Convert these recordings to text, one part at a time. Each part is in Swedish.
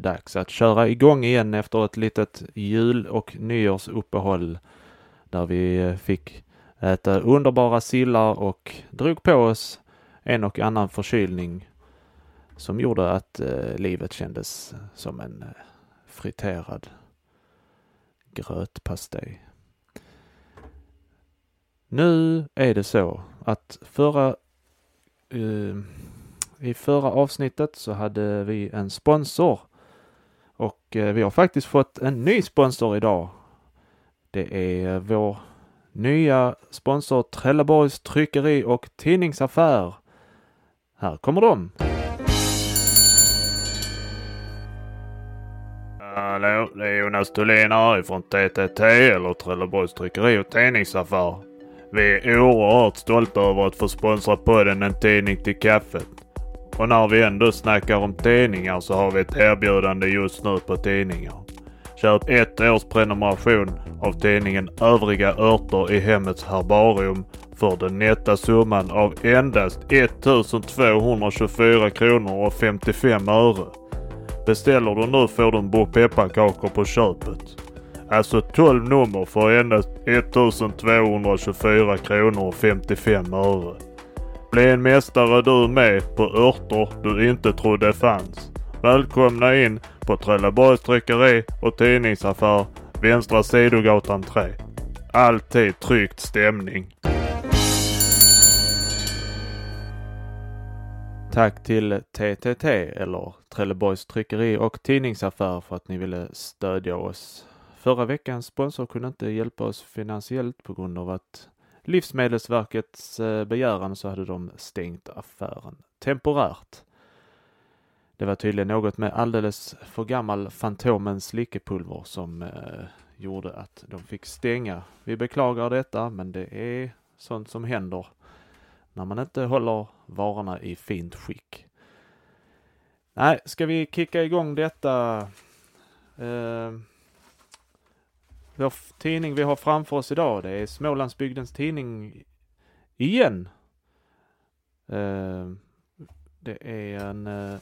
dags att köra igång igen efter ett litet jul och nyårsuppehåll där vi fick äta underbara sillar och drog på oss en och annan förkylning som gjorde att eh, livet kändes som en eh, friterad grötpastej. Nu är det så att förra eh, i förra avsnittet så hade vi en sponsor och eh, vi har faktiskt fått en ny sponsor idag. Det är vår nya sponsor Trelleborgs tryckeri och tidningsaffär. Här kommer de. Hallå, det är Jonas Thulin här ifrån TTT eller Trelleborgs tryckeri och tidningsaffär. Vi är oerhört stolta över att få sponsra podden En tidning till kaffet. Och när vi ändå snackar om tidningar så har vi ett erbjudande just nu på tidningar. Köp ett års prenumeration av tidningen Övriga örter i hemmets herbarium för den nätta summan av endast 1224 kronor och 55 öre. Beställer du nu får du en burk pepparkakor på köpet. Alltså 12 nummer för endast 1224 kronor och 55 öre. Bli en mästare du med på örter du inte trodde fanns. Välkomna in på Trelleborgs tryckeri och tidningsaffär Vänstra Sidogatan 3. Alltid tryckt stämning. Tack till TTT eller Trelleborgs tryckeri och tidningsaffär för att ni ville stödja oss. Förra veckans sponsor kunde inte hjälpa oss finansiellt på grund av att Livsmedelsverkets eh, begäran så hade de stängt affären temporärt. Det var tydligen något med alldeles för gammal Fantomens slickepulver som eh, gjorde att de fick stänga. Vi beklagar detta, men det är sånt som händer när man inte håller varorna i fint skick. Nej, ska vi kicka igång detta? Eh, vår tidning vi har framför oss idag, det är Smålandsbygdens tidning igen. Uh, det är en uh,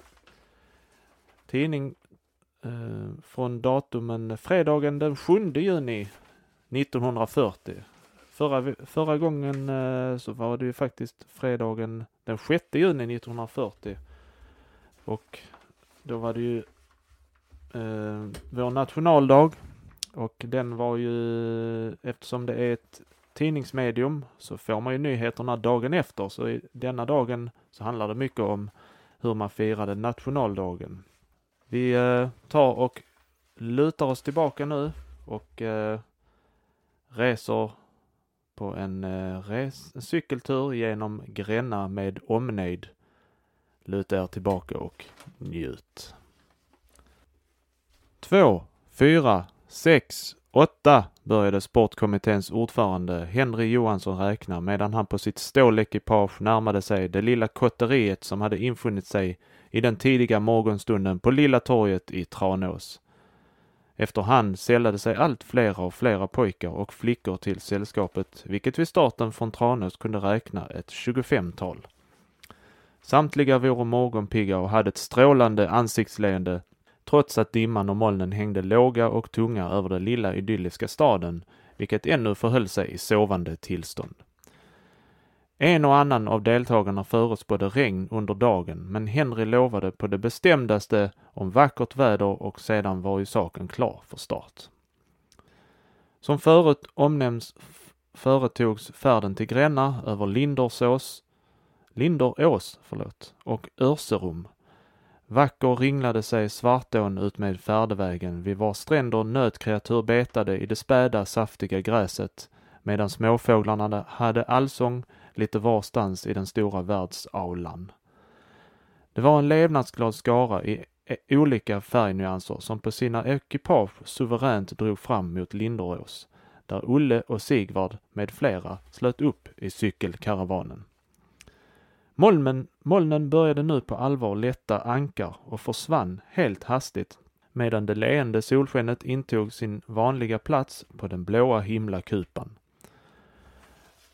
tidning uh, från datumen fredagen den 7 juni 1940. Förra, förra gången så var det ju faktiskt fredagen den 6 juni 1940. Och då var det ju vår nationaldag. Och den var ju, eftersom det är ett tidningsmedium så får man ju nyheterna dagen efter. Så i denna dagen så handlar det mycket om hur man firade nationaldagen. Vi eh, tar och lutar oss tillbaka nu och eh, reser på en, eh, res, en cykeltur genom Gränna med omnejd. Luta er tillbaka och njut. Två, fyra, sex, åtta började sportkommitténs ordförande Henry Johansson räkna medan han på sitt stålekipage närmade sig det lilla kotteriet som hade infunnit sig i den tidiga morgonstunden på Lilla torget i Tranås. Efterhand sällade sig allt flera och flera pojkar och flickor till sällskapet, vilket vid starten från Tranås kunde räkna ett 25-tal. Samtliga vore morgonpigga och hade ett strålande ansiktsleende trots att dimman och molnen hängde låga och tunga över den lilla idylliska staden, vilket ännu förhöll sig i sovande tillstånd. En och annan av deltagarna förutspådde regn under dagen, men Henry lovade på det bestämdaste om vackert väder och sedan var ju saken klar för start. Som förut omnämns företogs färden till Gränna över Lindersås, Linderås förlåt, och Örserum. Vacker ringlade sig Svartån utmed färdvägen, färdevägen vid vars stränder nötkreatur betade i det späda saftiga gräset medan småfåglarna hade allsång lite varstans i den stora världsaulan. Det var en levnadsglad skara i eh, olika färgnyanser som på sina ekipage suveränt drog fram mot Linderås, där Olle och Sigvard med flera slöt upp i cykelkaravanen. Molnen, molnen började nu på allvar lätta ankar och försvann helt hastigt medan det leende solskenet intog sin vanliga plats på den blåa himlakupan.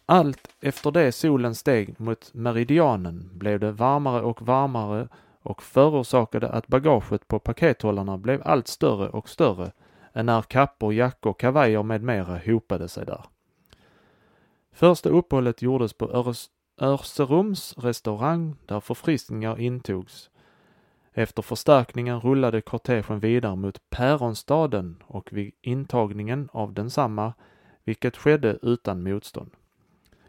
Allt efter det solen steg mot meridianen blev det varmare och varmare och förorsakade att bagaget på pakethållarna blev allt större och större än när kappor, jackor, kavajer med mera hopade sig där. Första uppehållet gjordes på Öres Örserums restaurang där förfriskningar intogs. Efter förstärkningen rullade kortegen vidare mot Päronstaden och vid intagningen av densamma, vilket skedde utan motstånd,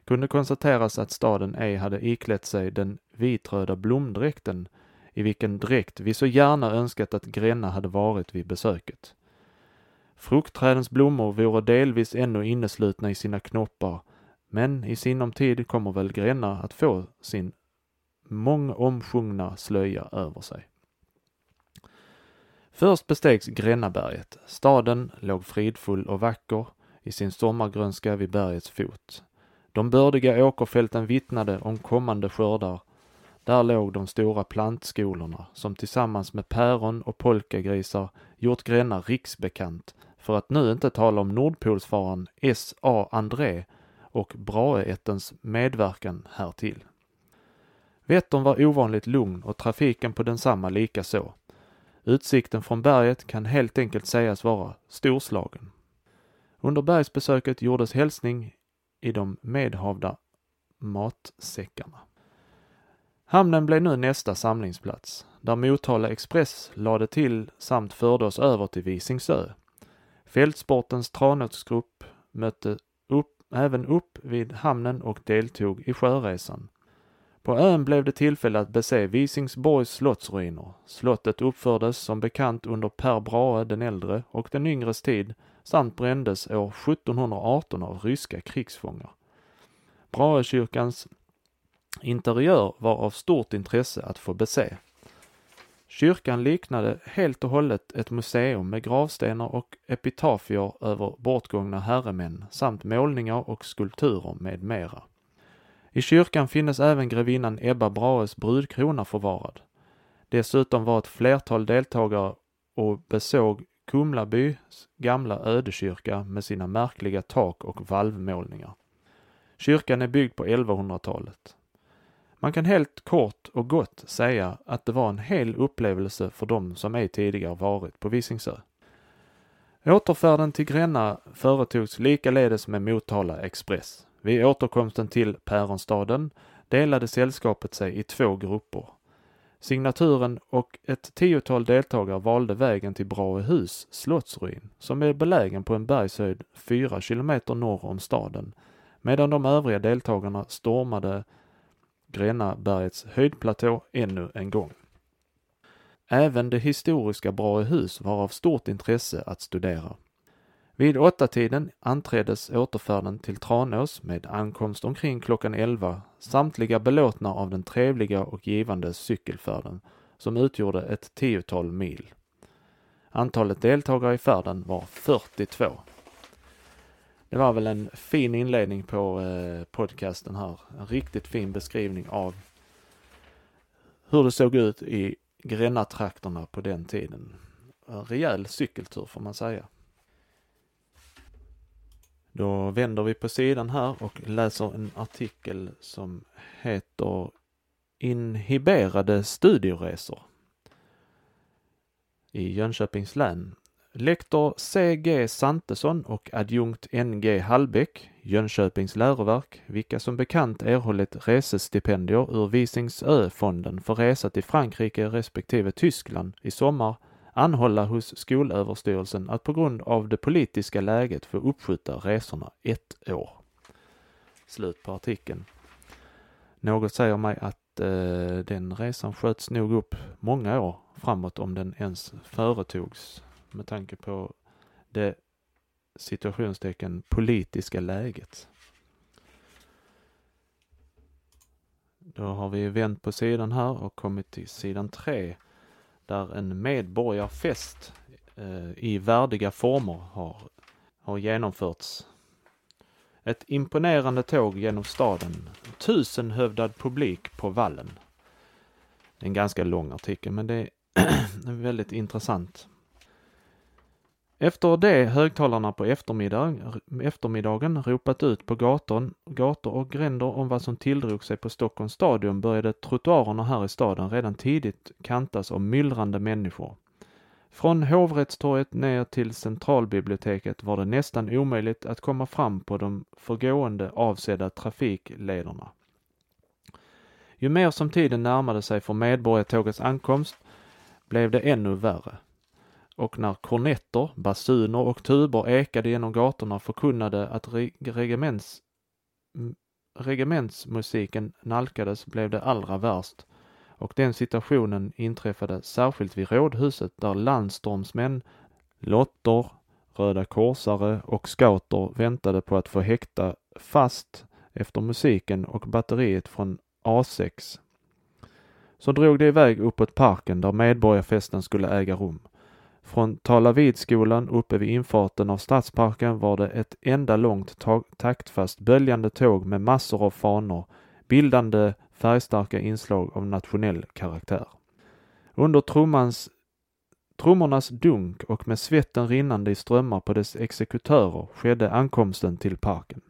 kunde konstateras att staden ej hade iklätt sig den vitröda blomdräkten i vilken dräkt vi så gärna önskat att Gränna hade varit vid besöket. Fruktträdens blommor vore delvis ännu inneslutna i sina knoppar, men i sinom tid kommer väl Gränna att få sin mångomsjungna slöja över sig. Först bestegs Grännaberget. Staden låg fridfull och vacker i sin sommargrönska vid bergets fot. De bördiga åkerfälten vittnade om kommande skördar. Där låg de stora plantskolorna som tillsammans med päron och polkagrisar gjort Gränna riksbekant, för att nu inte tala om Nordpolsfararen S.A. André och Braheättens medverkan härtill. Vättern var ovanligt lugn och trafiken på densamma lika så. Utsikten från berget kan helt enkelt sägas vara storslagen. Under bergsbesöket gjordes hälsning i de medhavda matsäckarna. Hamnen blev nu nästa samlingsplats, där Motala Express lade till samt förde oss över till Visingsö. Fältsportens tranåtsgrupp mötte även upp vid hamnen och deltog i sjöresan. På ön blev det tillfälle att bese Visingsborgs slottsruiner. Slottet uppfördes som bekant under Per Brahe den äldre och den yngres tid samt brändes år 1718 av ryska krigsfångar. Brahekyrkans interiör var av stort intresse att få bese. Kyrkan liknade helt och hållet ett museum med gravstenar och epitafier över bortgångna herremän samt målningar och skulpturer med mera. I kyrkan finnes även grevinnan Ebba Brahes brudkrona förvarad. Dessutom var ett flertal deltagare och besåg Kumlabys gamla ödekyrka med sina märkliga tak och valvmålningar. Kyrkan är byggd på 1100-talet. Man kan helt kort och gott säga att det var en hel upplevelse för dem som ej tidigare varit på Visingsö. Återfärden till Gränna företogs likaledes med Motala Express. Vid återkomsten till Päronstaden delade sällskapet sig i två grupper. Signaturen och ett tiotal deltagare valde vägen till Brahehus slottsruin, som är belägen på en bergshöjd fyra kilometer norr om staden, medan de övriga deltagarna stormade Grännabergets höjdplatå ännu en gång. Även det historiska Brahehus var av stort intresse att studera. Vid åtta tiden anträddes återfärden till Tranås med ankomst omkring klockan elva, samtliga belåtna av den trevliga och givande cykelfärden som utgjorde ett tiotal mil. Antalet deltagare i färden var 42. Det var väl en fin inledning på eh, podcasten här. En riktigt fin beskrivning av hur det såg ut i Gränna-trakterna på den tiden. En rejäl cykeltur får man säga. Då vänder vi på sidan här och läser en artikel som heter Inhiberade studieresor i Jönköpings län. Lektor C.G. Santesson och adjunkt N.G. Hallbäck, Jönköpings läroverk, vilka som bekant erhållit resestipendier ur Visingsö-fonden för resa till Frankrike respektive Tyskland i sommar anhålla hos Skolöverstyrelsen att på grund av det politiska läget få uppskjuta resorna ett år. Slut på artikeln. Något säger mig att eh, den resan sköts nog upp många år framåt om den ens företogs med tanke på det situationstecken politiska läget. Då har vi vänt på sidan här och kommit till sidan 3 där en medborgarfest eh, i värdiga former har, har genomförts. Ett imponerande tåg genom staden, tusenhövdad publik på vallen. Det är en ganska lång artikel men det är väldigt intressant. Efter det högtalarna på eftermiddag, eftermiddagen ropat ut på gator, gator och gränder om vad som tilldrog sig på Stockholms stadion började trottoarerna här i staden redan tidigt kantas av myllrande människor. Från Hovrättstorget ner till Centralbiblioteket var det nästan omöjligt att komma fram på de förgående avsedda trafiklederna. Ju mer som tiden närmade sig för Medborgartågets ankomst blev det ännu värre. Och när kornetter, basuner och tuber ekade genom gatorna förkunnade att regements, regementsmusiken nalkades blev det allra värst och den situationen inträffade särskilt vid rådhuset där landstormsmän, lotter, röda korsare och scouter väntade på att få häkta fast efter musiken och batteriet från A6. Så drog de iväg uppåt parken där medborgarfesten skulle äga rum. Från Talavidskolan uppe vid infarten av Stadsparken var det ett enda långt taktfast böljande tåg med massor av fanor, bildande färgstarka inslag av nationell karaktär. Under trummans, trummornas dunk och med svetten rinnande i strömmar på dess exekutörer skedde ankomsten till parken.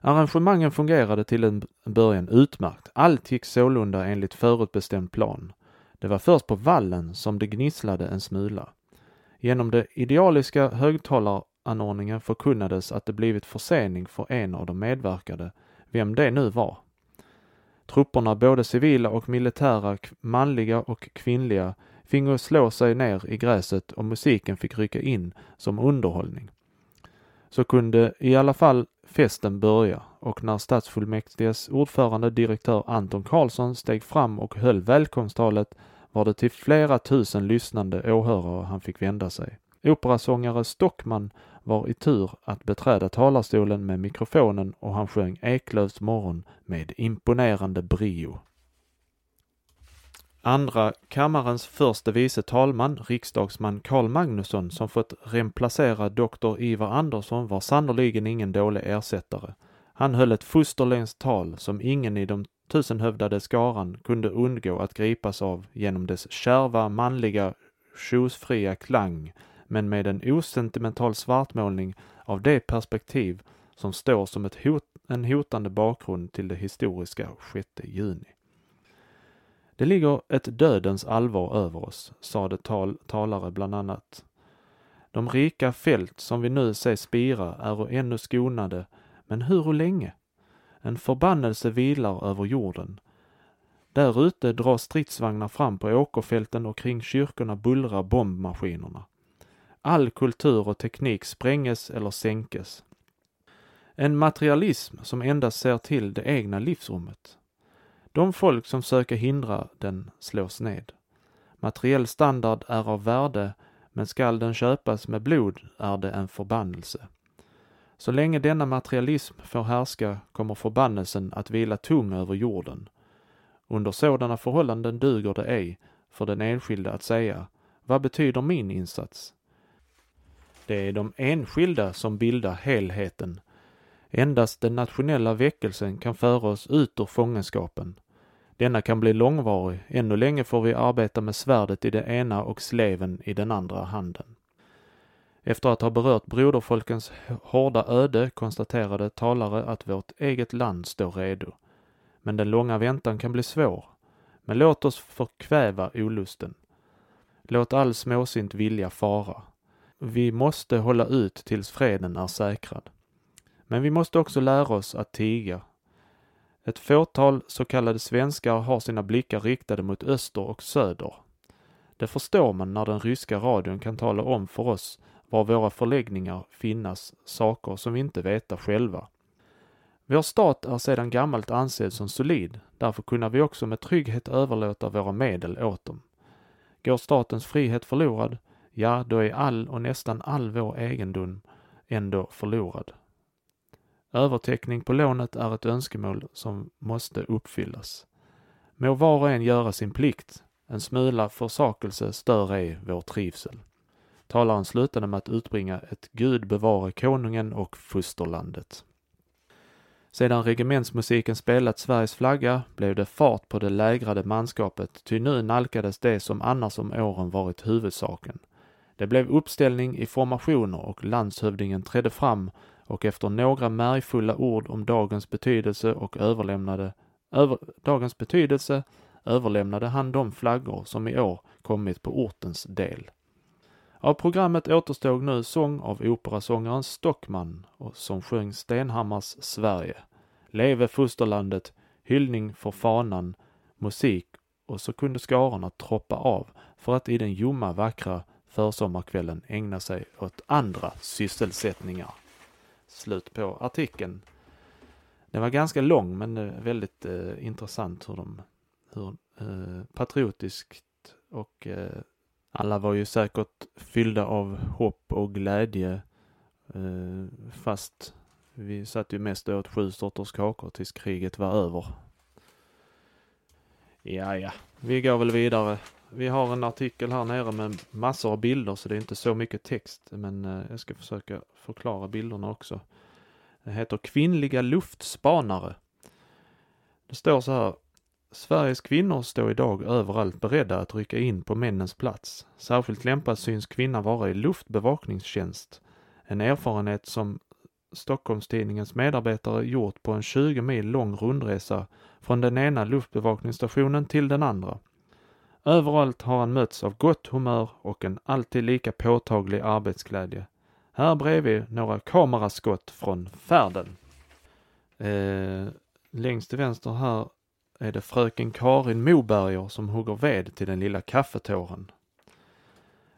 Arrangemangen fungerade till en början utmärkt. Allt gick sålunda enligt förutbestämd plan. Det var först på vallen som det gnisslade en smula. Genom det idealiska högtalaranordningen förkunnades att det blivit försening för en av de medverkade, vem det nu var. Trupperna, både civila och militära, manliga och kvinnliga, fingo slå sig ner i gräset och musiken fick rycka in som underhållning. Så kunde i alla fall festen börja och när stadsfullmäktiges ordförande direktör Anton Karlsson steg fram och höll välkomsttalet var det till flera tusen lyssnande åhörare han fick vända sig. Operasångare Stockman var i tur att beträda talarstolen med mikrofonen och han sjöng Eklövs morgon med imponerande brio. Andra kammarens förste vice talman, riksdagsman Carl Magnusson, som fått remplacera doktor Ivar Andersson, var sannerligen ingen dålig ersättare. Han höll ett fosterländskt tal som ingen i de tusenhövdade skaran kunde undgå att gripas av genom dess kärva, manliga, tjosfria klang, men med en osentimental svartmålning av det perspektiv som står som ett hot, en hotande bakgrund till det historiska 6 juni. Det ligger ett dödens allvar över oss, sade tal, talare bland annat. De rika fält som vi nu ser spira är ännu skonade, men hur länge? En förbannelse vilar över jorden. Där ute drar stridsvagnar fram på åkerfälten och kring kyrkorna bullrar bombmaskinerna. All kultur och teknik spränges eller sänkes. En materialism som endast ser till det egna livsrummet. De folk som söker hindra den slås ned. Materiell standard är av värde, men skall den köpas med blod är det en förbannelse. Så länge denna materialism får härska kommer förbannelsen att vila tung över jorden. Under sådana förhållanden duger det ej för den enskilde att säga, vad betyder min insats? Det är de enskilda som bildar helheten. Endast den nationella väckelsen kan föra oss ut ur fångenskapen. Denna kan bli långvarig, ännu länge får vi arbeta med svärdet i det ena och sleven i den andra handen. Efter att ha berört broderfolkens hårda öde konstaterade talare att vårt eget land står redo. Men den långa väntan kan bli svår. Men låt oss förkväva olusten. Låt all småsint vilja fara. Vi måste hålla ut tills freden är säkrad. Men vi måste också lära oss att tiga. Ett fåtal så kallade svenskar har sina blickar riktade mot öster och söder. Det förstår man när den ryska radion kan tala om för oss var våra förläggningar finnas saker som vi inte veta själva. Vår stat är sedan gammalt ansedd som solid, därför kunna vi också med trygghet överlåta våra medel åt dem. Går statens frihet förlorad, ja, då är all och nästan all vår egendom ändå förlorad. Övertäckning på lånet är ett önskemål som måste uppfyllas. Må var och en göra sin plikt. En smula försakelse stör ej vår trivsel. Talaren slutade med att utbringa ett Gud bevare konungen och fosterlandet. Sedan regementsmusiken spelat Sveriges flagga blev det fart på det lägrade manskapet, ty nu nalkades det som annars om åren varit huvudsaken, Det blev uppställning i formationer och landshövdingen trädde fram och efter några märgfulla ord om dagens betydelse och överlämnade över, dagens betydelse överlämnade han de flaggor som i år kommit på ortens del. Av programmet återstod nu sång av operasångaren Stockman och som sjöng Stenhammars Sverige. Leve fosterlandet, hyllning för fanan, musik och så kunde skarorna troppa av för att i den ljumma vackra försommarkvällen ägna sig åt andra sysselsättningar. Slut på artikeln. Den var ganska lång men eh, väldigt eh, intressant hur de, hur eh, patriotiskt och eh, alla var ju säkert fyllda av hopp och glädje eh, fast vi satt ju mest och åt sju sorters kakor tills kriget var över. Ja, ja, vi går väl vidare. Vi har en artikel här nere med massor av bilder så det är inte så mycket text men eh, jag ska försöka förklara bilderna också. Det heter Kvinnliga luftspanare. Det står så här. Sveriges kvinnor står idag överallt beredda att rycka in på männens plats. Särskilt lämpad syns kvinnan vara i luftbevakningstjänst. En erfarenhet som Stockholmstidningens medarbetare gjort på en 20 mil lång rundresa från den ena luftbevakningsstationen till den andra. Överallt har han mötts av gott humör och en alltid lika påtaglig arbetsglädje. Här bredvid några kameraskott från färden. Eh, längst till vänster här är det fröken Karin Moberger som hugger ved till den lilla kaffetåren.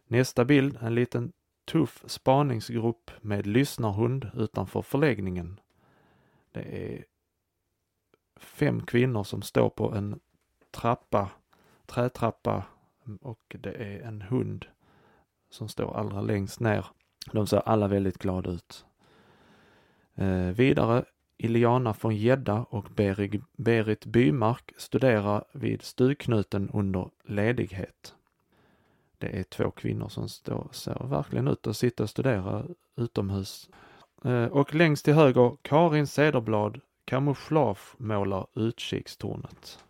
Nästa bild, en liten tuff spaningsgrupp med lyssnarhund utanför förläggningen. Det är fem kvinnor som står på en trappa, trätrappa och det är en hund som står allra längst ner. De ser alla väldigt glada ut. Eh, vidare Iliana von Gedda och Berit Bymark studerar vid Stugknuten under ledighet. Det är två kvinnor som står, ser verkligen ut att sitta och studera utomhus. Eh, och längst till höger, Karin Cederblad, kamouflage målar utkikstornet.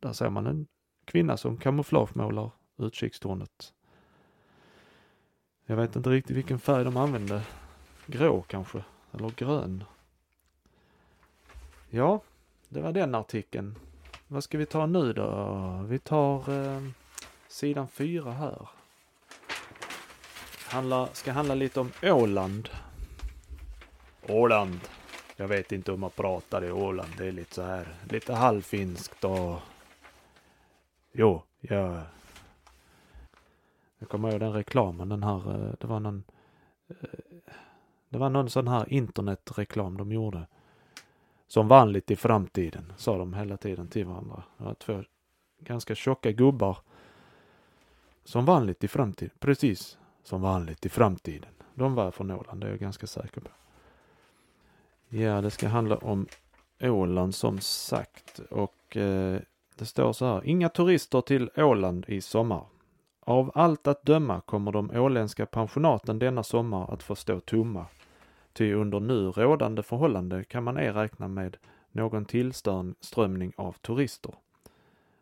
Där ser man en kvinna som kamouflagemålar utkikstornet. Jag vet inte riktigt vilken färg de använde. Grå kanske, eller grön. Ja, det var den artikeln. Vad ska vi ta nu då? Vi tar eh, sidan fyra här. Handla, ska handla lite om Åland. Åland. Jag vet inte hur man pratar i Åland. Det är lite så här, lite halvfinskt och... Jo, jag... Jag kommer ihåg den reklamen, den här, eh, det var någon... Eh, det var någon sån här internetreklam de gjorde. Som vanligt i framtiden, sa de hela tiden till varandra. Det var två ganska tjocka gubbar. Som vanligt i framtiden, precis som vanligt i framtiden. De var från Åland, det är jag ganska säker på. Ja, det ska handla om Åland som sagt och eh, det står så här. Inga turister till Åland i sommar. Av allt att döma kommer de åländska pensionaten denna sommar att få stå tomma. Ty under nu rådande förhållande kan man ej räkna med någon tillströmning av turister.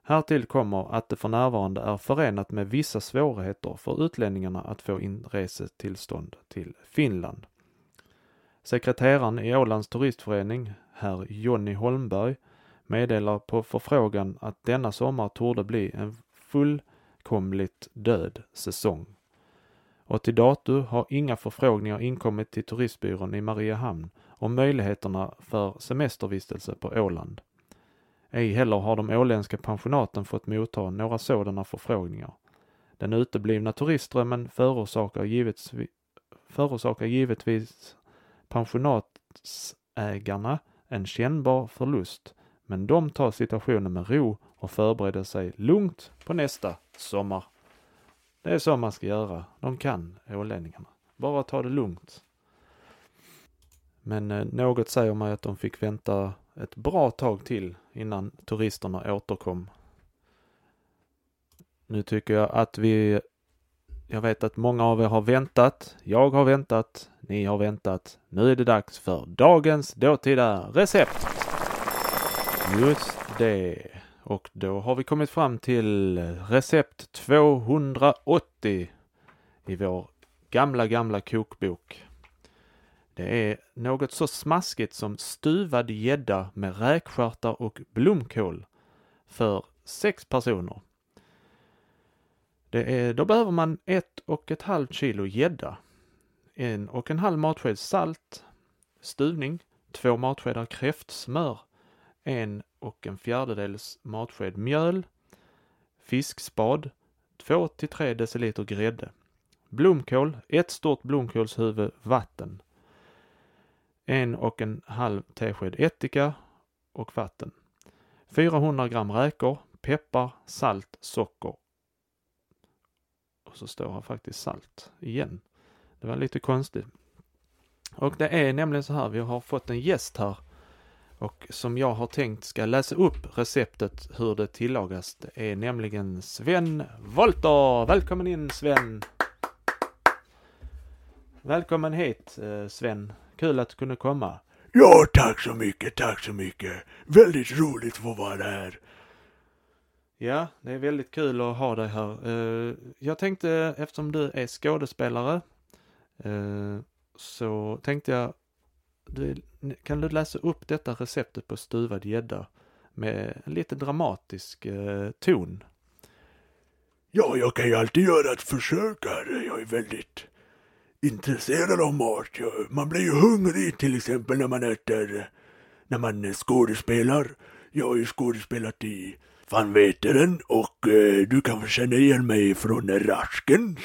Härtill kommer att det för närvarande är förenat med vissa svårigheter för utlänningarna att få inresetillstånd till Finland. Sekreteraren i Ålands turistförening, herr Jonny Holmberg, meddelar på förfrågan att denna sommar torde bli en fullkomligt död säsong och till dato har inga förfrågningar inkommit till turistbyrån i Mariehamn om möjligheterna för semestervistelse på Åland. Ej heller har de åländska pensionaten fått motta några sådana förfrågningar. Den uteblivna turistströmmen förorsakar givetvis, förorsakar givetvis pensionatsägarna en kännbar förlust, men de tar situationen med ro och förbereder sig lugnt på nästa sommar. Det är så man ska göra. De kan, ålänningarna. Bara ta det lugnt. Men eh, något säger mig att de fick vänta ett bra tag till innan turisterna återkom. Nu tycker jag att vi, jag vet att många av er har väntat. Jag har väntat. Ni har väntat. Nu är det dags för dagens dåtida recept. Just det. Och då har vi kommit fram till recept 280 i vår gamla, gamla kokbok. Det är något så smaskigt som stuvad gädda med räkstjärtar och blomkål för sex personer. Det är, då behöver man ett och ett halvt kilo gädda, en och en halv matsked salt, stuvning, två matskedar kräftsmör, en och en fjärdedels matsked mjöl, fiskspad, 2 till 3 deciliter grädde, blomkål, ett stort blomkålshuvud vatten, en och en halv tesked ättika och vatten, 400 gram räkor, peppar, salt, socker. Och så står här faktiskt salt igen. Det var lite konstigt. Och det är nämligen så här, vi har fått en gäst här och som jag har tänkt ska läsa upp receptet hur det tillagas. Det är nämligen Sven Volter. Välkommen in Sven! Välkommen hit eh, Sven. Kul att du kunde komma. Ja, tack så mycket, tack så mycket. Väldigt roligt att få vara här. Ja, det är väldigt kul att ha dig här. Eh, jag tänkte, eftersom du är skådespelare, eh, så tänkte jag, kan du läsa upp detta receptet på stuvad gädda med en lite dramatisk eh, ton? Ja, jag kan ju alltid göra ett försök här. Jag är väldigt intresserad av mat. Man blir ju hungrig till exempel när man äter, när man skådespelar. Jag har ju skådespelat i Van Veteren och eh, du kanske känner igen mig från Raskens?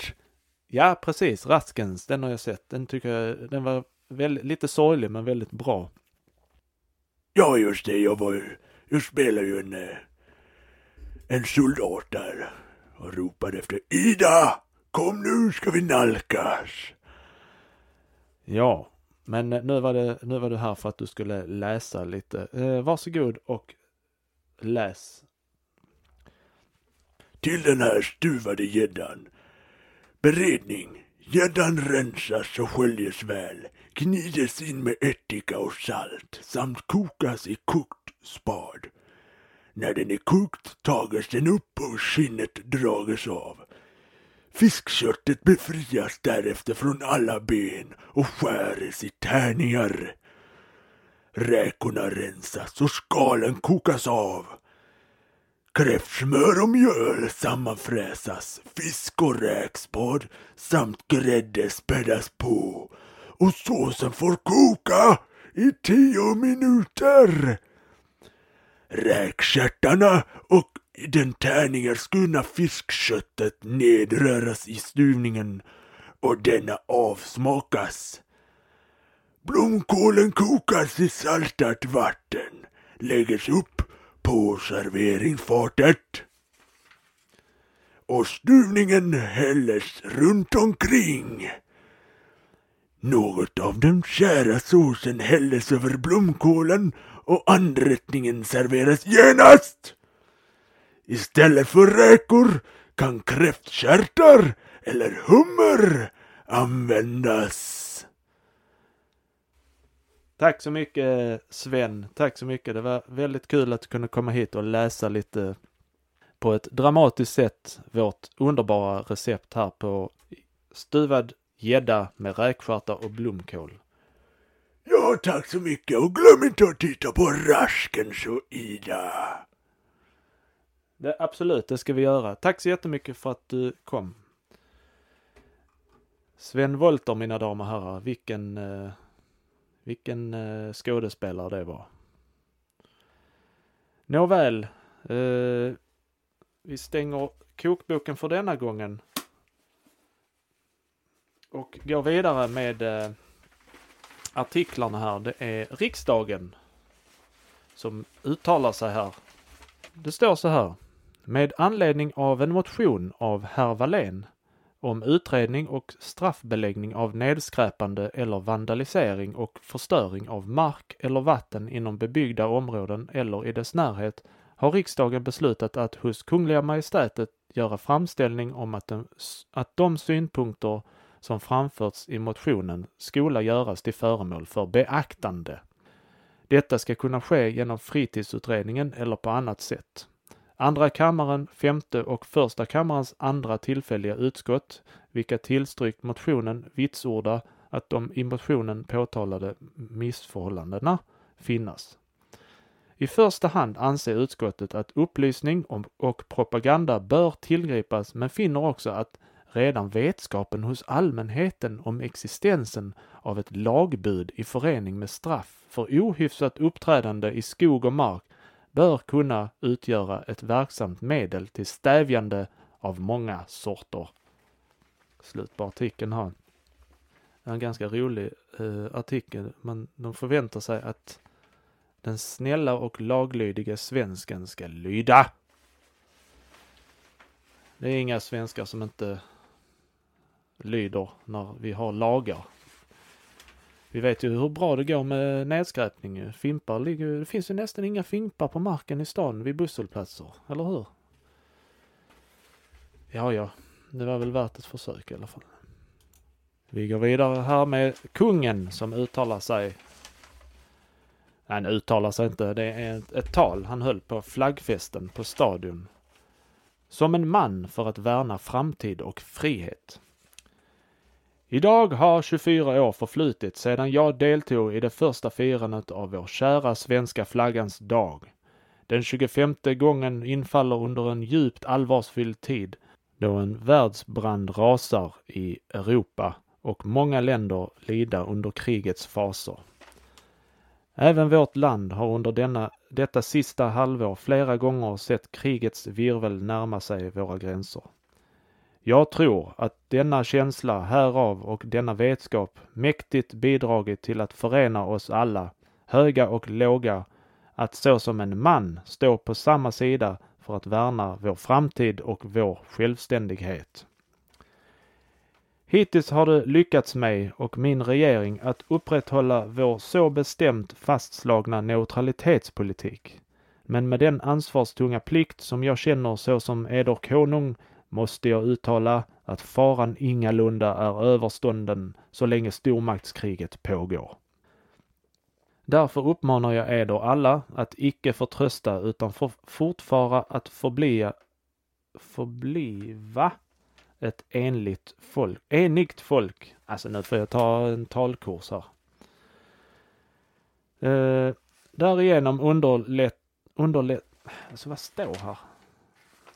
Ja, precis. Raskens, den har jag sett. Den tycker jag, den var väldigt, lite sorglig men väldigt bra. Ja, just det. Jag var jag spelade ju en, eh, en soldat där och ropade efter Ida! Kom nu ska vi nalkas! Ja, men nu var, det, nu var du här för att du skulle läsa lite. Eh, varsågod och läs. Till den här stuvade gäddan. Beredning. Gäddan rensas och sköljes väl, gnides in med ättika och salt samt kokas i kokt spad. När den är kokt tages den upp och skinnet drages av. Fiskköttet befrias därefter från alla ben och skäres i tärningar. Räkorna rensas och skalen kokas av. Kräftsmör och mjöl sammanfräsas, fisk och räkspad samt grädde spädas på och såsen får koka i tio minuter. Räkstjärtarna och den tärningar skurna fiskköttet nedröras i stuvningen och denna avsmakas. Blomkålen kokas i saltat vatten, läggs upp på serveringsfatet. Och stuvningen hälles runt omkring. Något av den kära såsen hälles över blomkålen och anrättningen serveras genast. Istället för räkor kan kräftkärtar eller hummer användas. Tack så mycket Sven. Tack så mycket. Det var väldigt kul att du kunde komma hit och läsa lite på ett dramatiskt sätt vårt underbara recept här på stuvad gädda med räkstjärtar och blomkål. Ja, tack så mycket och glöm inte att titta på Raskens och Ida. Det, absolut, det ska vi göra. Tack så jättemycket för att du kom. Sven Wolter, mina damer och herrar, vilken eh, vilken eh, skådespelare det var. Nåväl, eh, vi stänger kokboken för denna gången. Och går vidare med eh, artiklarna här. Det är riksdagen som uttalar sig här. Det står så här. Med anledning av en motion av herr Wallén om utredning och straffbeläggning av nedskräpande eller vandalisering och förstöring av mark eller vatten inom bebyggda områden eller i dess närhet har riksdagen beslutat att hos Kungliga Majestätet göra framställning om att, de, att de synpunkter som framförts i motionen skola göras till föremål för beaktande. Detta ska kunna ske genom fritidsutredningen eller på annat sätt. Andra kammaren, femte och första kammarens andra tillfälliga utskott, vilka tillstyrkt motionen, vitsorda att de i motionen påtalade missförhållandena finnas. I första hand anser utskottet att upplysning och propaganda bör tillgripas men finner också att redan vetskapen hos allmänheten om existensen av ett lagbud i förening med straff för ohyfsat uppträdande i skog och mark bör kunna utgöra ett verksamt medel till stävjande av många sorter. Slut på artikeln här. En ganska rolig eh, artikel, men de förväntar sig att den snälla och laglydiga svensken ska lyda. Det är inga svenskar som inte lyder när vi har lagar. Vi vet ju hur bra det går med nedskräpning. Fimpar ligger det finns ju nästan inga fimpar på marken i stan vid busshållplatser, eller hur? Ja, ja, det var väl värt ett försök i alla fall. Vi går vidare här med kungen som uttalar sig. Han uttalar sig inte, det är ett, ett tal han höll på flaggfesten på Stadion. Som en man för att värna framtid och frihet. Idag har 24 år förflutit sedan jag deltog i det första firandet av vår kära svenska flaggans dag. Den 25 gången infaller under en djupt allvarsfylld tid då en världsbrand rasar i Europa och många länder lida under krigets faser. Även vårt land har under denna, detta sista halvår flera gånger sett krigets virvel närma sig våra gränser. Jag tror att denna känsla härav och denna vetskap mäktigt bidragit till att förena oss alla, höga och låga, att såsom en man stå på samma sida för att värna vår framtid och vår självständighet. Hittills har det lyckats mig och min regering att upprätthålla vår så bestämt fastslagna neutralitetspolitik. Men med den ansvarstunga plikt som jag känner såsom eder konung måste jag uttala att faran ingalunda är överstånden så länge stormaktskriget pågår. Därför uppmanar jag eder alla att icke förtrösta utan för, fortfara att förblia, förbliva ett enligt folk, enigt folk. Alltså nu får jag ta en talkurs här. Eh, därigenom underlätt, underlätt, alltså vad står här?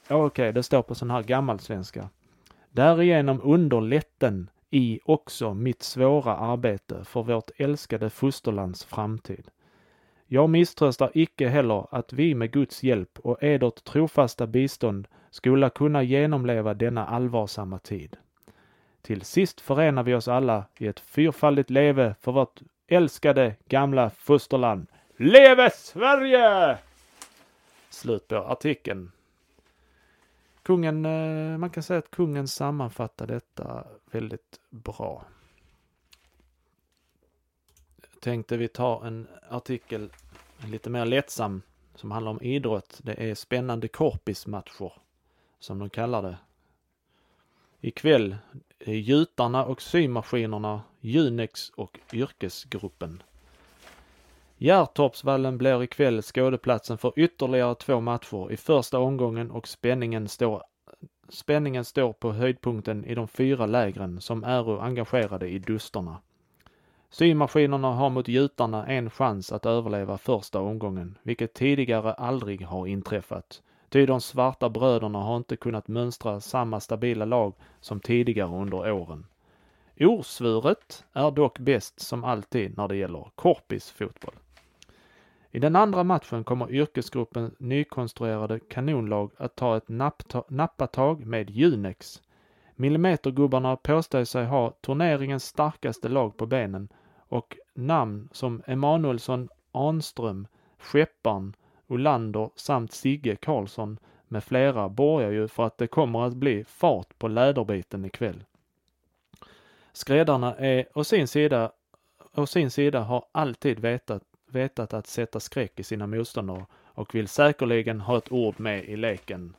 Okej, okay, det står på sån här gammalsvenska. Därigenom underlätten i också mitt svåra arbete för vårt älskade fosterlands framtid. Jag misströstar icke heller att vi med Guds hjälp och edert trofasta bistånd skola kunna genomleva denna allvarsamma tid. Till sist förenar vi oss alla i ett fyrfaldigt leve för vårt älskade gamla fosterland. Leve Sverige! Slut på artikeln. Kungen, eh, man kan säga att kungen sammanfattar detta väldigt bra. Jag tänkte vi tar en artikel lite mer lättsam som handlar om idrott. Det är spännande korpismatcher som de kallar det. Ikväll är gjutarna och symaskinerna, Junex och yrkesgruppen. Hjärtorpsvallen blir ikväll skådeplatsen för ytterligare två matcher i första omgången och spänningen står, spänningen står på höjdpunkten i de fyra lägren som är engagerade i dusterna. Symaskinerna har mot gjutarna en chans att överleva första omgången, vilket tidigare aldrig har inträffat. Ty de svarta bröderna har inte kunnat mönstra samma stabila lag som tidigare under åren. Osvuret är dock bäst som alltid när det gäller korpis fotboll. I den andra matchen kommer yrkesgruppen nykonstruerade kanonlag att ta ett nappatag med Junex. Millimetergubbarna påstår sig ha turneringens starkaste lag på benen och namn som Emanuelsson, Anström, Skepparn, Olander samt Sigge Karlsson med flera borgar ju för att det kommer att bli fart på läderbiten ikväll. Skräddarna är å sin sida, å sin sida har alltid vetat vetat att sätta skräck i sina motståndare och vill säkerligen ha ett ord med i leken.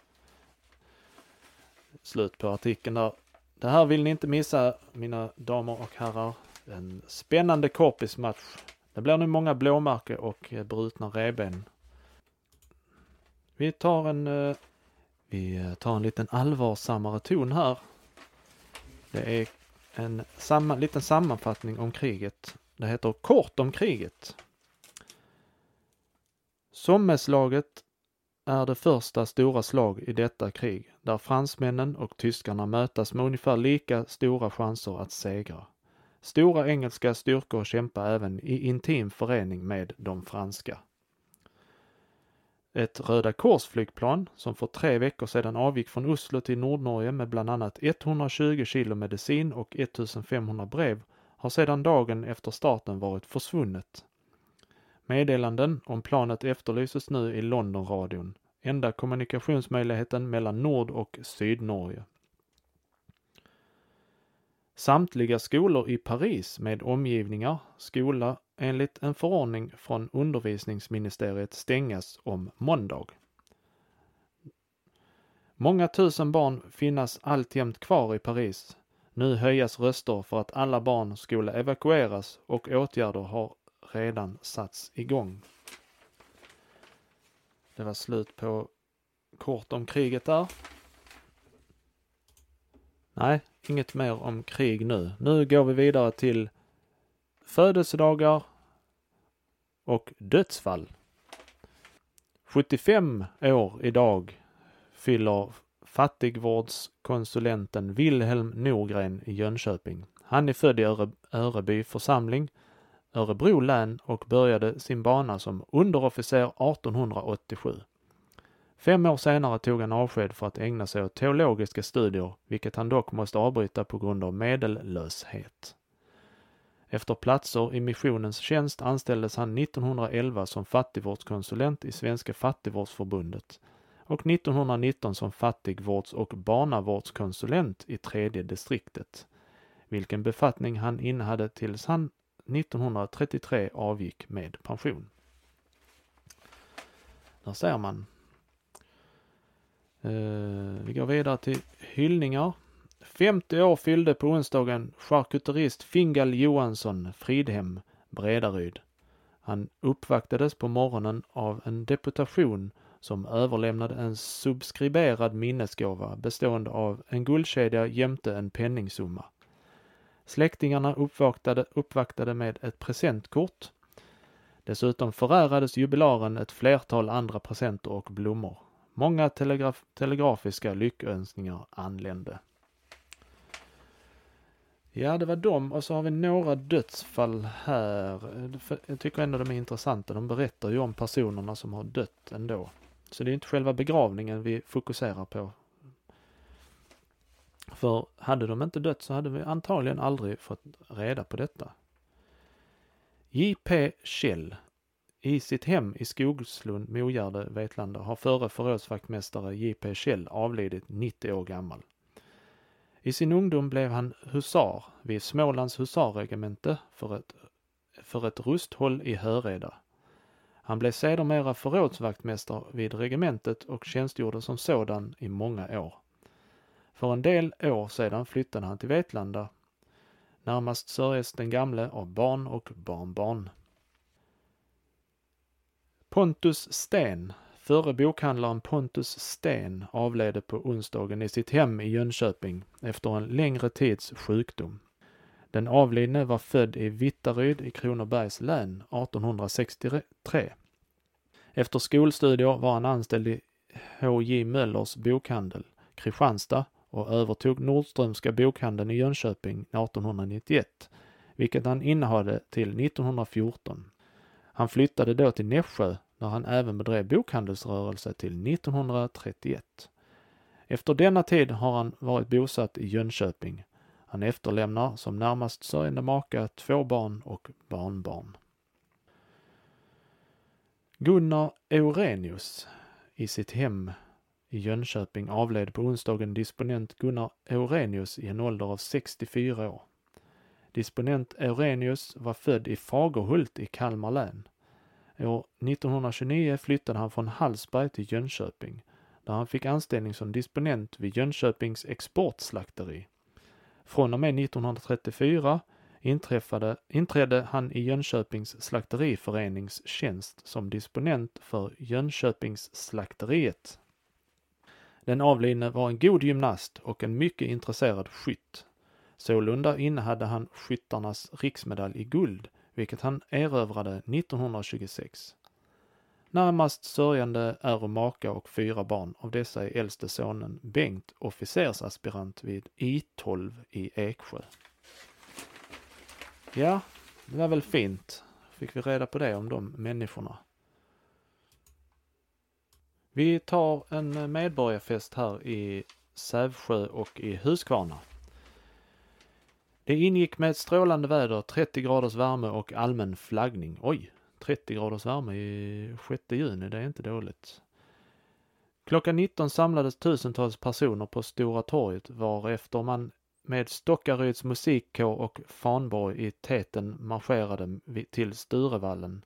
Slut på artikeln där. Det här vill ni inte missa, mina damer och herrar. En spännande korpismatch. Det blir nu många blåmärken och brutna reben. Vi tar en, eh, vi tar en liten allvarsammare ton här. Det är en samma, liten sammanfattning om kriget. Det heter Kort om kriget. Sommeslaget är det första stora slag i detta krig där fransmännen och tyskarna mötas med ungefär lika stora chanser att segra. Stora engelska styrkor kämpar även i intim förening med de franska. Ett Röda Kors-flygplan som för tre veckor sedan avgick från Oslo till Nordnorge med bland annat 120 kilo medicin och 1500 brev har sedan dagen efter starten varit försvunnet. Meddelanden om planet efterlyses nu i Londonradion, enda kommunikationsmöjligheten mellan Nord och Sydnorge. Samtliga skolor i Paris med omgivningar skola enligt en förordning från undervisningsministeriet stängas om måndag. Många tusen barn finnas alltjämt kvar i Paris. Nu höjas röster för att alla barn skulle evakueras och åtgärder har redan satts igång. Det var slut på kort om kriget där. Nej, inget mer om krig nu. Nu går vi vidare till födelsedagar och dödsfall. 75 år idag fyller fattigvårdskonsulenten Wilhelm Norgren i Jönköping. Han är född i Öre, Öreby församling, Örebro län och började sin bana som underofficer 1887. Fem år senare tog han avsked för att ägna sig åt teologiska studier, vilket han dock måste avbryta på grund av medellöshet. Efter platser i missionens tjänst anställdes han 1911 som fattigvårdskonsulent i Svenska fattigvårdsförbundet och 1919 som fattigvårds och barnavårdskonsulent i tredje distriktet, vilken befattning han innehade tills han 1933 avgick med pension. Där ser man. Eh, vi går vidare till hyllningar. 50 år fyllde på onsdagen charkuterist Fingal Johansson Fridhem, Bredaryd. Han uppvaktades på morgonen av en deputation som överlämnade en subskriberad minnesgåva bestående av en guldkedja jämte en penningsumma. Släktingarna uppvaktade, uppvaktade med ett presentkort. Dessutom förärades jubilaren ett flertal andra presenter och blommor. Många telegraf telegrafiska lyckönskningar anlände. Ja, det var dem och så har vi några dödsfall här. Jag tycker ändå de är intressanta. De berättar ju om personerna som har dött ändå. Så det är inte själva begravningen vi fokuserar på. För hade de inte dött så hade vi antagligen aldrig fått reda på detta. J.P. Kjell i sitt hem i Skogslund, Mogärde, Vetlanda har förre förrådsvaktmästare J.P. Kjell avlidit 90 år gammal. I sin ungdom blev han husar vid Smålands husarregemente för ett, för ett rusthåll i Höreda. Han blev sedermera förrådsvaktmästare vid regementet och tjänstgjorde som sådan i många år. För en del år sedan flyttade han till Vetlanda. Närmast sörjes den gamle av barn och barnbarn. Pontus Sten Förre bokhandlaren Pontus Sten avled på onsdagen i sitt hem i Jönköping efter en längre tids sjukdom. Den avlidne var född i Vittaryd i Kronobergs län 1863. Efter skolstudier var han anställd i H.J. Möllers bokhandel, Kristianstad och övertog Nordströmska bokhandeln i Jönköping 1891, vilket han innehade till 1914. Han flyttade då till Nässjö där han även bedrev bokhandelsrörelse till 1931. Efter denna tid har han varit bosatt i Jönköping. Han efterlämnar som närmast sörjande maka två barn och barnbarn. Gunnar Eurenius i sitt hem i Jönköping avled på onsdagen disponent Gunnar Eurenius i en ålder av 64 år. Disponent Eurenius var född i Fagerhult i Kalmar län. År 1929 flyttade han från Hallsberg till Jönköping, där han fick anställning som disponent vid Jönköpings exportslakteri. Från och med 1934 inträffade, inträdde han i Jönköpings slakteriförenings tjänst som disponent för Jönköpings slakteriet. Den avlidne var en god gymnast och en mycket intresserad skytt. Sålunda innehade han skyttarnas riksmedalj i guld, vilket han erövrade 1926. Närmast sörjande är maka och fyra barn. Av dessa är äldste sonen Bengt officersaspirant vid I12 i Eksjö. Ja, det var väl fint. Fick vi reda på det om de människorna. Vi tar en eh, medborgarfest här i Sävsjö och i Huskvarna. Det ingick med ett strålande väder, 30 graders värme och allmän flaggning. Oj, 30 graders värme i 6 juni, det är inte dåligt. Klockan 19 samlades tusentals personer på Stora torget varefter man med Stockaryds musikkår och Fanborg i täten marscherade till Sturevallen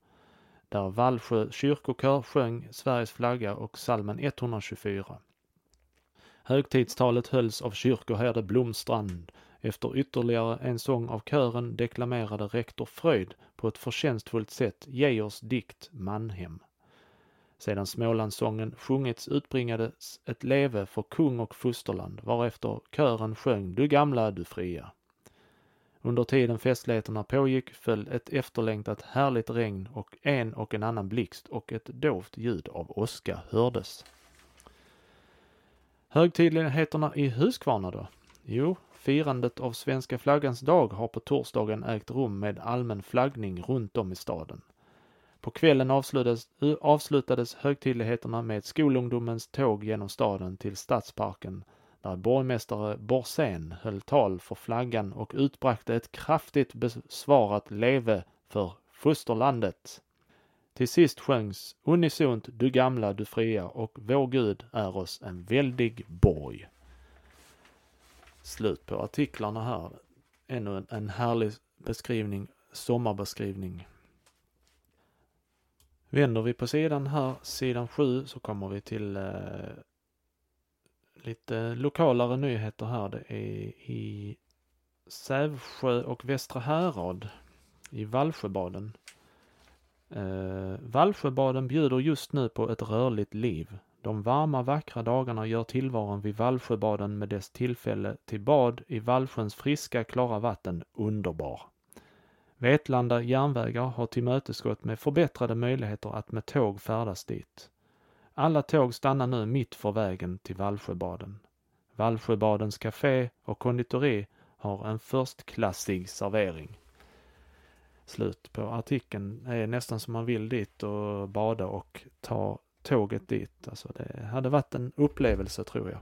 där Vallsjö kyrkokör sjöng Sveriges flagga och salmen 124. Högtidstalet hölls av kyrkoherde Blomstrand. Efter ytterligare en sång av kören deklamerade rektor Fröjd på ett förtjänstfullt sätt Geijers dikt Manhem. Sedan Smålandssången sjungits utbringades ett leve för kung och fosterland, varefter kören sjöng Du gamla, du fria. Under tiden festligheterna pågick föll ett efterlängtat härligt regn och en och en annan blixt och ett dovt ljud av åska hördes. Högtidligheterna i Huskvarna då? Jo, firandet av svenska flaggans dag har på torsdagen ägt rum med allmän flaggning runt om i staden. På kvällen avslutades, avslutades högtidligheterna med skolungdomens tåg genom staden till Stadsparken där borgmästare Borsén höll tal för flaggan och utbrakte ett kraftigt besvarat leve för fosterlandet. Till sist sjöngs unisont Du gamla, du fria och Vår Gud är oss en väldig borg. Slut på artiklarna här. Ännu en, en härlig beskrivning, sommarbeskrivning. Vänder vi på sidan här, sidan 7, så kommer vi till eh, lite lokalare nyheter här. Det är i Sävsjö och Västra Härad i Vallsjöbaden. Eh, Vallsjöbaden bjuder just nu på ett rörligt liv. De varma vackra dagarna gör tillvaron vid Vallsjöbaden med dess tillfälle till bad i Vallsjöns friska klara vatten underbar. Vetlanda järnvägar har tillmötesgått med förbättrade möjligheter att med tåg färdas dit. Alla tåg stannar nu mitt för vägen till Vallsjöbaden. Vallsjöbadens café och konditori har en förstklassig servering. Slut på artikeln. Det är nästan som man vill dit och bada och ta tåget dit. Alltså det hade varit en upplevelse tror jag.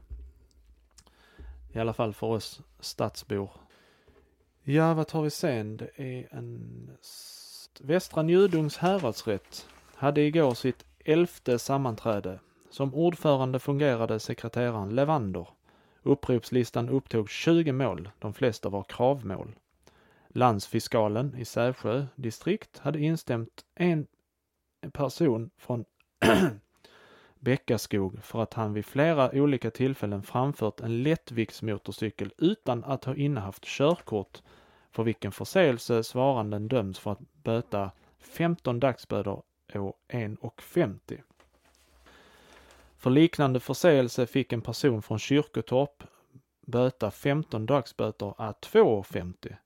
I alla fall för oss stadsbor. Ja, vad tar vi sen? Det är en... Västra Njudungs häradsrätt hade igår sitt elfte sammanträde. Som ordförande fungerade sekreteraren Levander. Uppropslistan upptog 20 mål, de flesta var kravmål. Landsfiskalen i Sävsjö distrikt hade instämt en person från Bäckaskog för att han vid flera olika tillfällen framfört en lättviktsmotorcykel utan att ha innehaft körkort för vilken förseelse svaranden döms för att böta 15 dagsböter år 1,50. För liknande förseelse fick en person från Kyrkotorp böta 15 dagsböter à 2,50.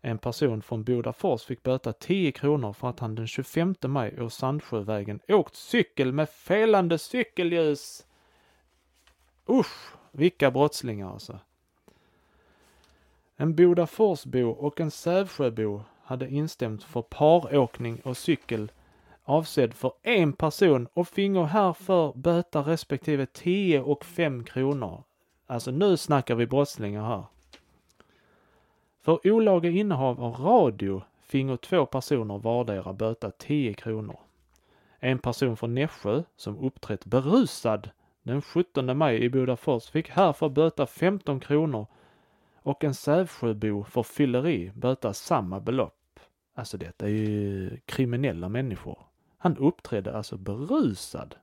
En person från Bodafors fick böta 10 kronor för att han den 25 maj å Sandsjövägen åkt cykel med felande cykelljus. Usch, vilka brottslingar alltså. En Bodaforsbo och en Sävsjöbo hade instämt för paråkning och cykel avsedd för en person och fingo härför böta respektive 10 och 5 kronor. Alltså nu snackar vi brottslingar här. För olaga innehav av radio fingo två personer vardera böta 10 kronor. En person från Nässjö som uppträtt berusad den 17 maj i Bodafors fick härför böta 15 kronor och en Sävsjöbo för fylleri böta samma belopp. Alltså detta är ju kriminella människor. Han uppträdde alltså berusad.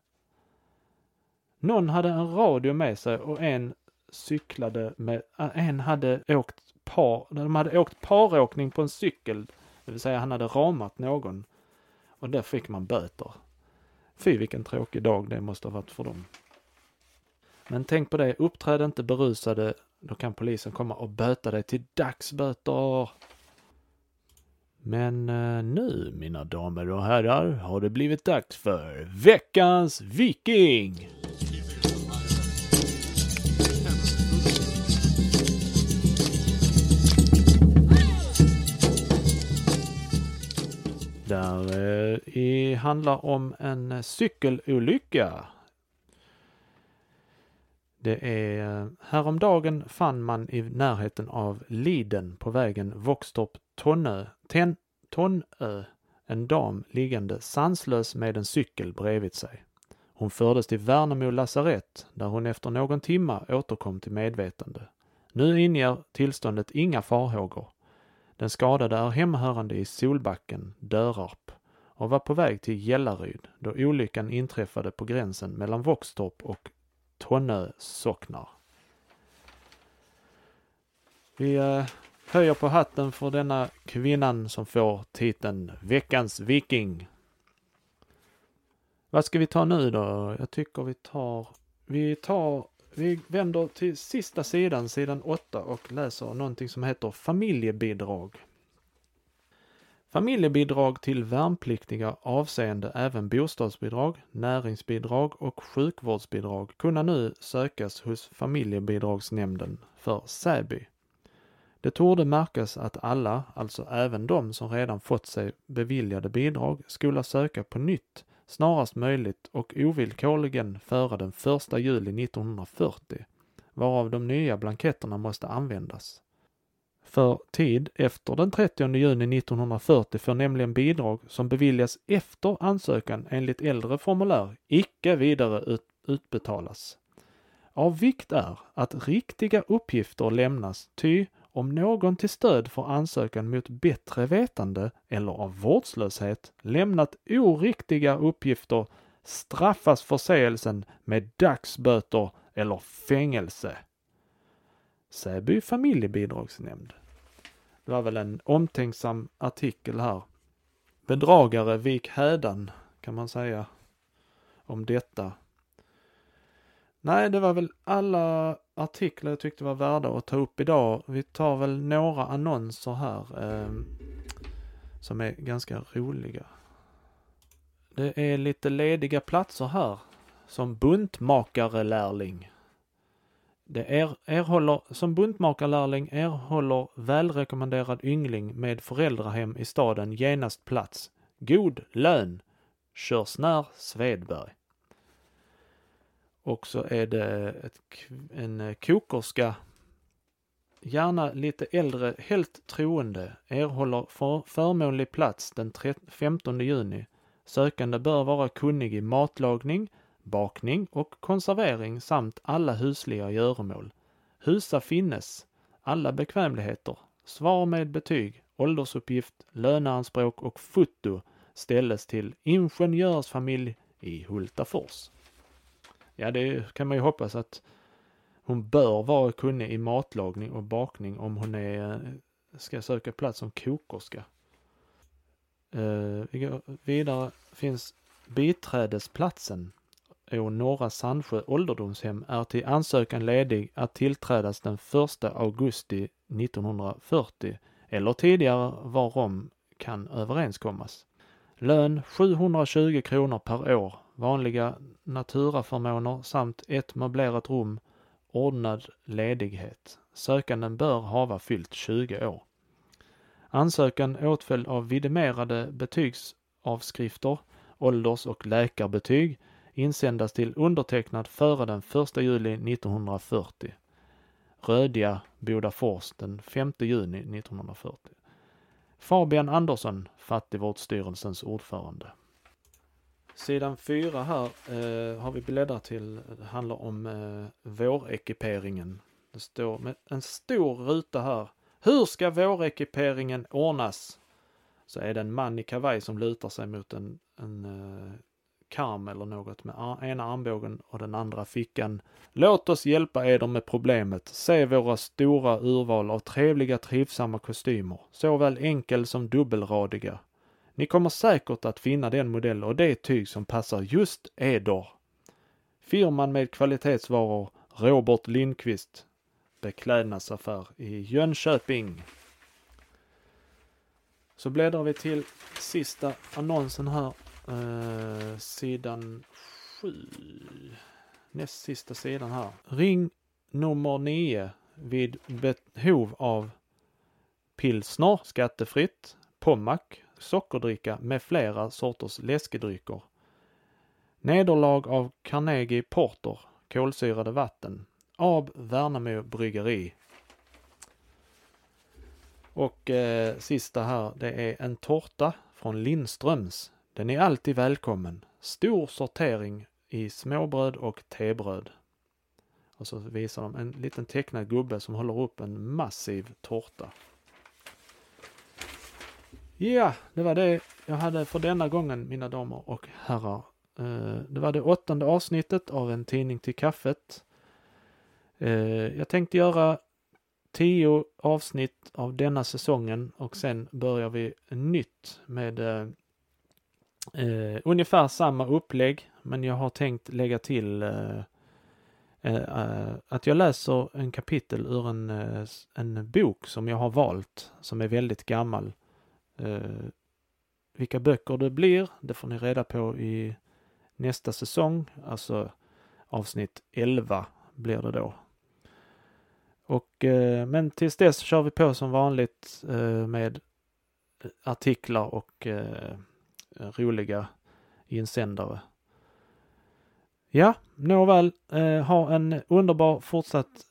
Någon hade en radio med sig och en cyklade med, äh, en hade åkt par, de hade åkt paråkning på en cykel, det vill säga han hade ramat någon. Och där fick man böter. Fy vilken tråkig dag det måste ha varit för dem. Men tänk på det, uppträd inte berusade, då kan polisen komma och böta dig till dagsböter. Men eh, nu, mina damer och herrar, har det blivit dags för veckans Viking! Där eh, i, handlar om en cykelolycka. Det är eh, häromdagen fann man i närheten av Liden på vägen Våxtorp Tonö, ten, Tonö, en dam liggande sanslös med en cykel bredvid sig. Hon fördes till Värnamo lasarett där hon efter någon timma återkom till medvetande. Nu inger tillståndet inga farhågor. Den skadade är hemhörande i Solbacken, Dörarp och var på väg till Gällaryd då olyckan inträffade på gränsen mellan Våxtorp och Tonnö socknar. Vi eh, höjer på hatten för denna kvinnan som får titeln Veckans Viking. Vad ska vi ta nu då? Jag tycker vi tar, vi tar, vi vänder till sista sidan, sidan 8 och läser någonting som heter familjebidrag. Familjebidrag till värnpliktiga avseende även bostadsbidrag, näringsbidrag och sjukvårdsbidrag kunna nu sökas hos familjebidragsnämnden för Säby. Det torde märkas att alla, alltså även de som redan fått sig beviljade bidrag, skola söka på nytt snarast möjligt och ovillkorligen före den 1 juli 1940, varav de nya blanketterna måste användas. För tid efter den 30 juni 1940 får nämligen bidrag som beviljas efter ansökan enligt äldre formulär icke vidare ut utbetalas. Av vikt är att riktiga uppgifter lämnas, ty om någon till stöd för ansökan mot bättre vetande eller av vårdslöshet lämnat oriktiga uppgifter straffas förseelsen med dagsböter eller fängelse. Säby familjebidragsnämnd. Det var väl en omtänksam artikel här. Bedragare vik hädan, kan man säga, om detta. Nej, det var väl alla artiklar jag tyckte var värda att ta upp idag. Vi tar väl några annonser här eh, som är ganska roliga. Det är lite lediga platser här som buntmakarelärling. Det er, erhåller, som buntmakarlärling erhåller välrekommenderad yngling med föräldrahem i staden genast plats. God lön. Körsnär Svedberg. Och så är det ett, en eh, kokerska, gärna lite äldre, helt troende, erhåller för, förmånlig plats den 15 juni. Sökande bör vara kunnig i matlagning, bakning och konservering samt alla husliga göromål. Husa finnes, alla bekvämligheter, svar med betyg, åldersuppgift, löneanspråk och foto ställes till ingenjörsfamilj i Hultafors. Ja, det kan man ju hoppas att hon bör vara kunnig i matlagning och bakning om hon är, ska söka plats som kokerska. Uh, vi går vidare finns biträdesplatsen å Norra Sandsjö ålderdomshem är till ansökan ledig att tillträdas den 1 augusti 1940 eller tidigare varom kan överenskommas. Lön 720 kronor per år, vanliga naturaförmåner samt ett möblerat rum, ordnad ledighet. Sökanden bör hava fyllt 20 år. Ansökan åtföljd av vidimerade betygsavskrifter, ålders och läkarbetyg insändas till undertecknad före den 1 juli 1940. Rödja, Bodafors den 5 juni 1940. Fabian Andersson, Fattigvårdsstyrelsens ordförande. Sidan 4 här eh, har vi bläddrat till, det handlar om eh, vårekiperingen. Det står med en stor ruta här. Hur ska vårekiperingen ordnas? Så är det en man i kavaj som lutar sig mot en, en eh, karm eller något med ar- ena armbågen och den andra fickan. Låt oss hjälpa eder med problemet. Se våra stora urval av trevliga trivsamma kostymer, såväl enkel som dubbelradiga. Ni kommer säkert att finna den modell och det tyg som passar just eder. Firman med kvalitetsvaror Robert Lindqvist beklädnadsaffär i Jönköping. Så bläddrar vi till sista annonsen här. Eh, sidan 7. Näst sista sidan här. Ring nummer 9 vid behov av pilsner skattefritt, pommac, sockerdricka med flera sorters läskedrycker. Nederlag av Carnegie Porter, kolsyrade vatten. AB Värnamo Bryggeri. Och eh, sista här, det är en tårta från Lindströms. Den är alltid välkommen. Stor sortering i småbröd och tebröd. Och så visar de en liten tecknad gubbe som håller upp en massiv tårta. Ja, det var det jag hade för denna gången mina damer och herrar. Eh, det var det åttonde avsnittet av En tidning till kaffet. Eh, jag tänkte göra tio avsnitt av denna säsongen och sen börjar vi nytt med eh, eh ungefär samma upplägg. Men jag har tänkt lägga till eh, eh, att jag läser en kapitel ur en, en bok som jag har valt som är väldigt gammal. Eh, vilka böcker det blir, det får ni reda på i nästa säsong, alltså avsnitt 11 blir det då. Och, eh, men tills dess kör vi på som vanligt eh, med artiklar och eh, roliga insändare. Ja, nåväl, eh, ha en underbar fortsatt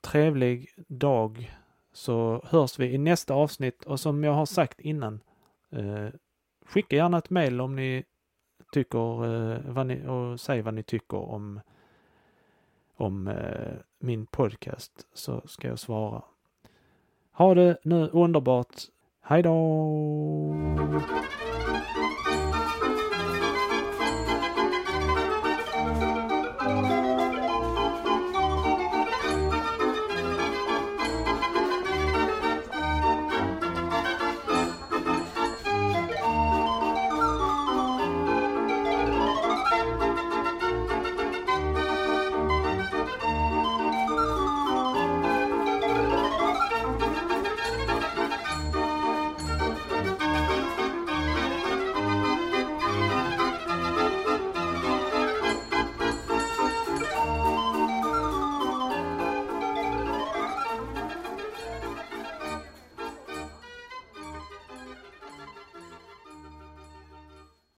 trevlig dag så hörs vi i nästa avsnitt och som jag har sagt innan, eh, skicka gärna ett mejl om ni tycker eh, vad ni, och säg vad ni tycker om om eh, min podcast så ska jag svara. Ha det nu underbart. Hej då!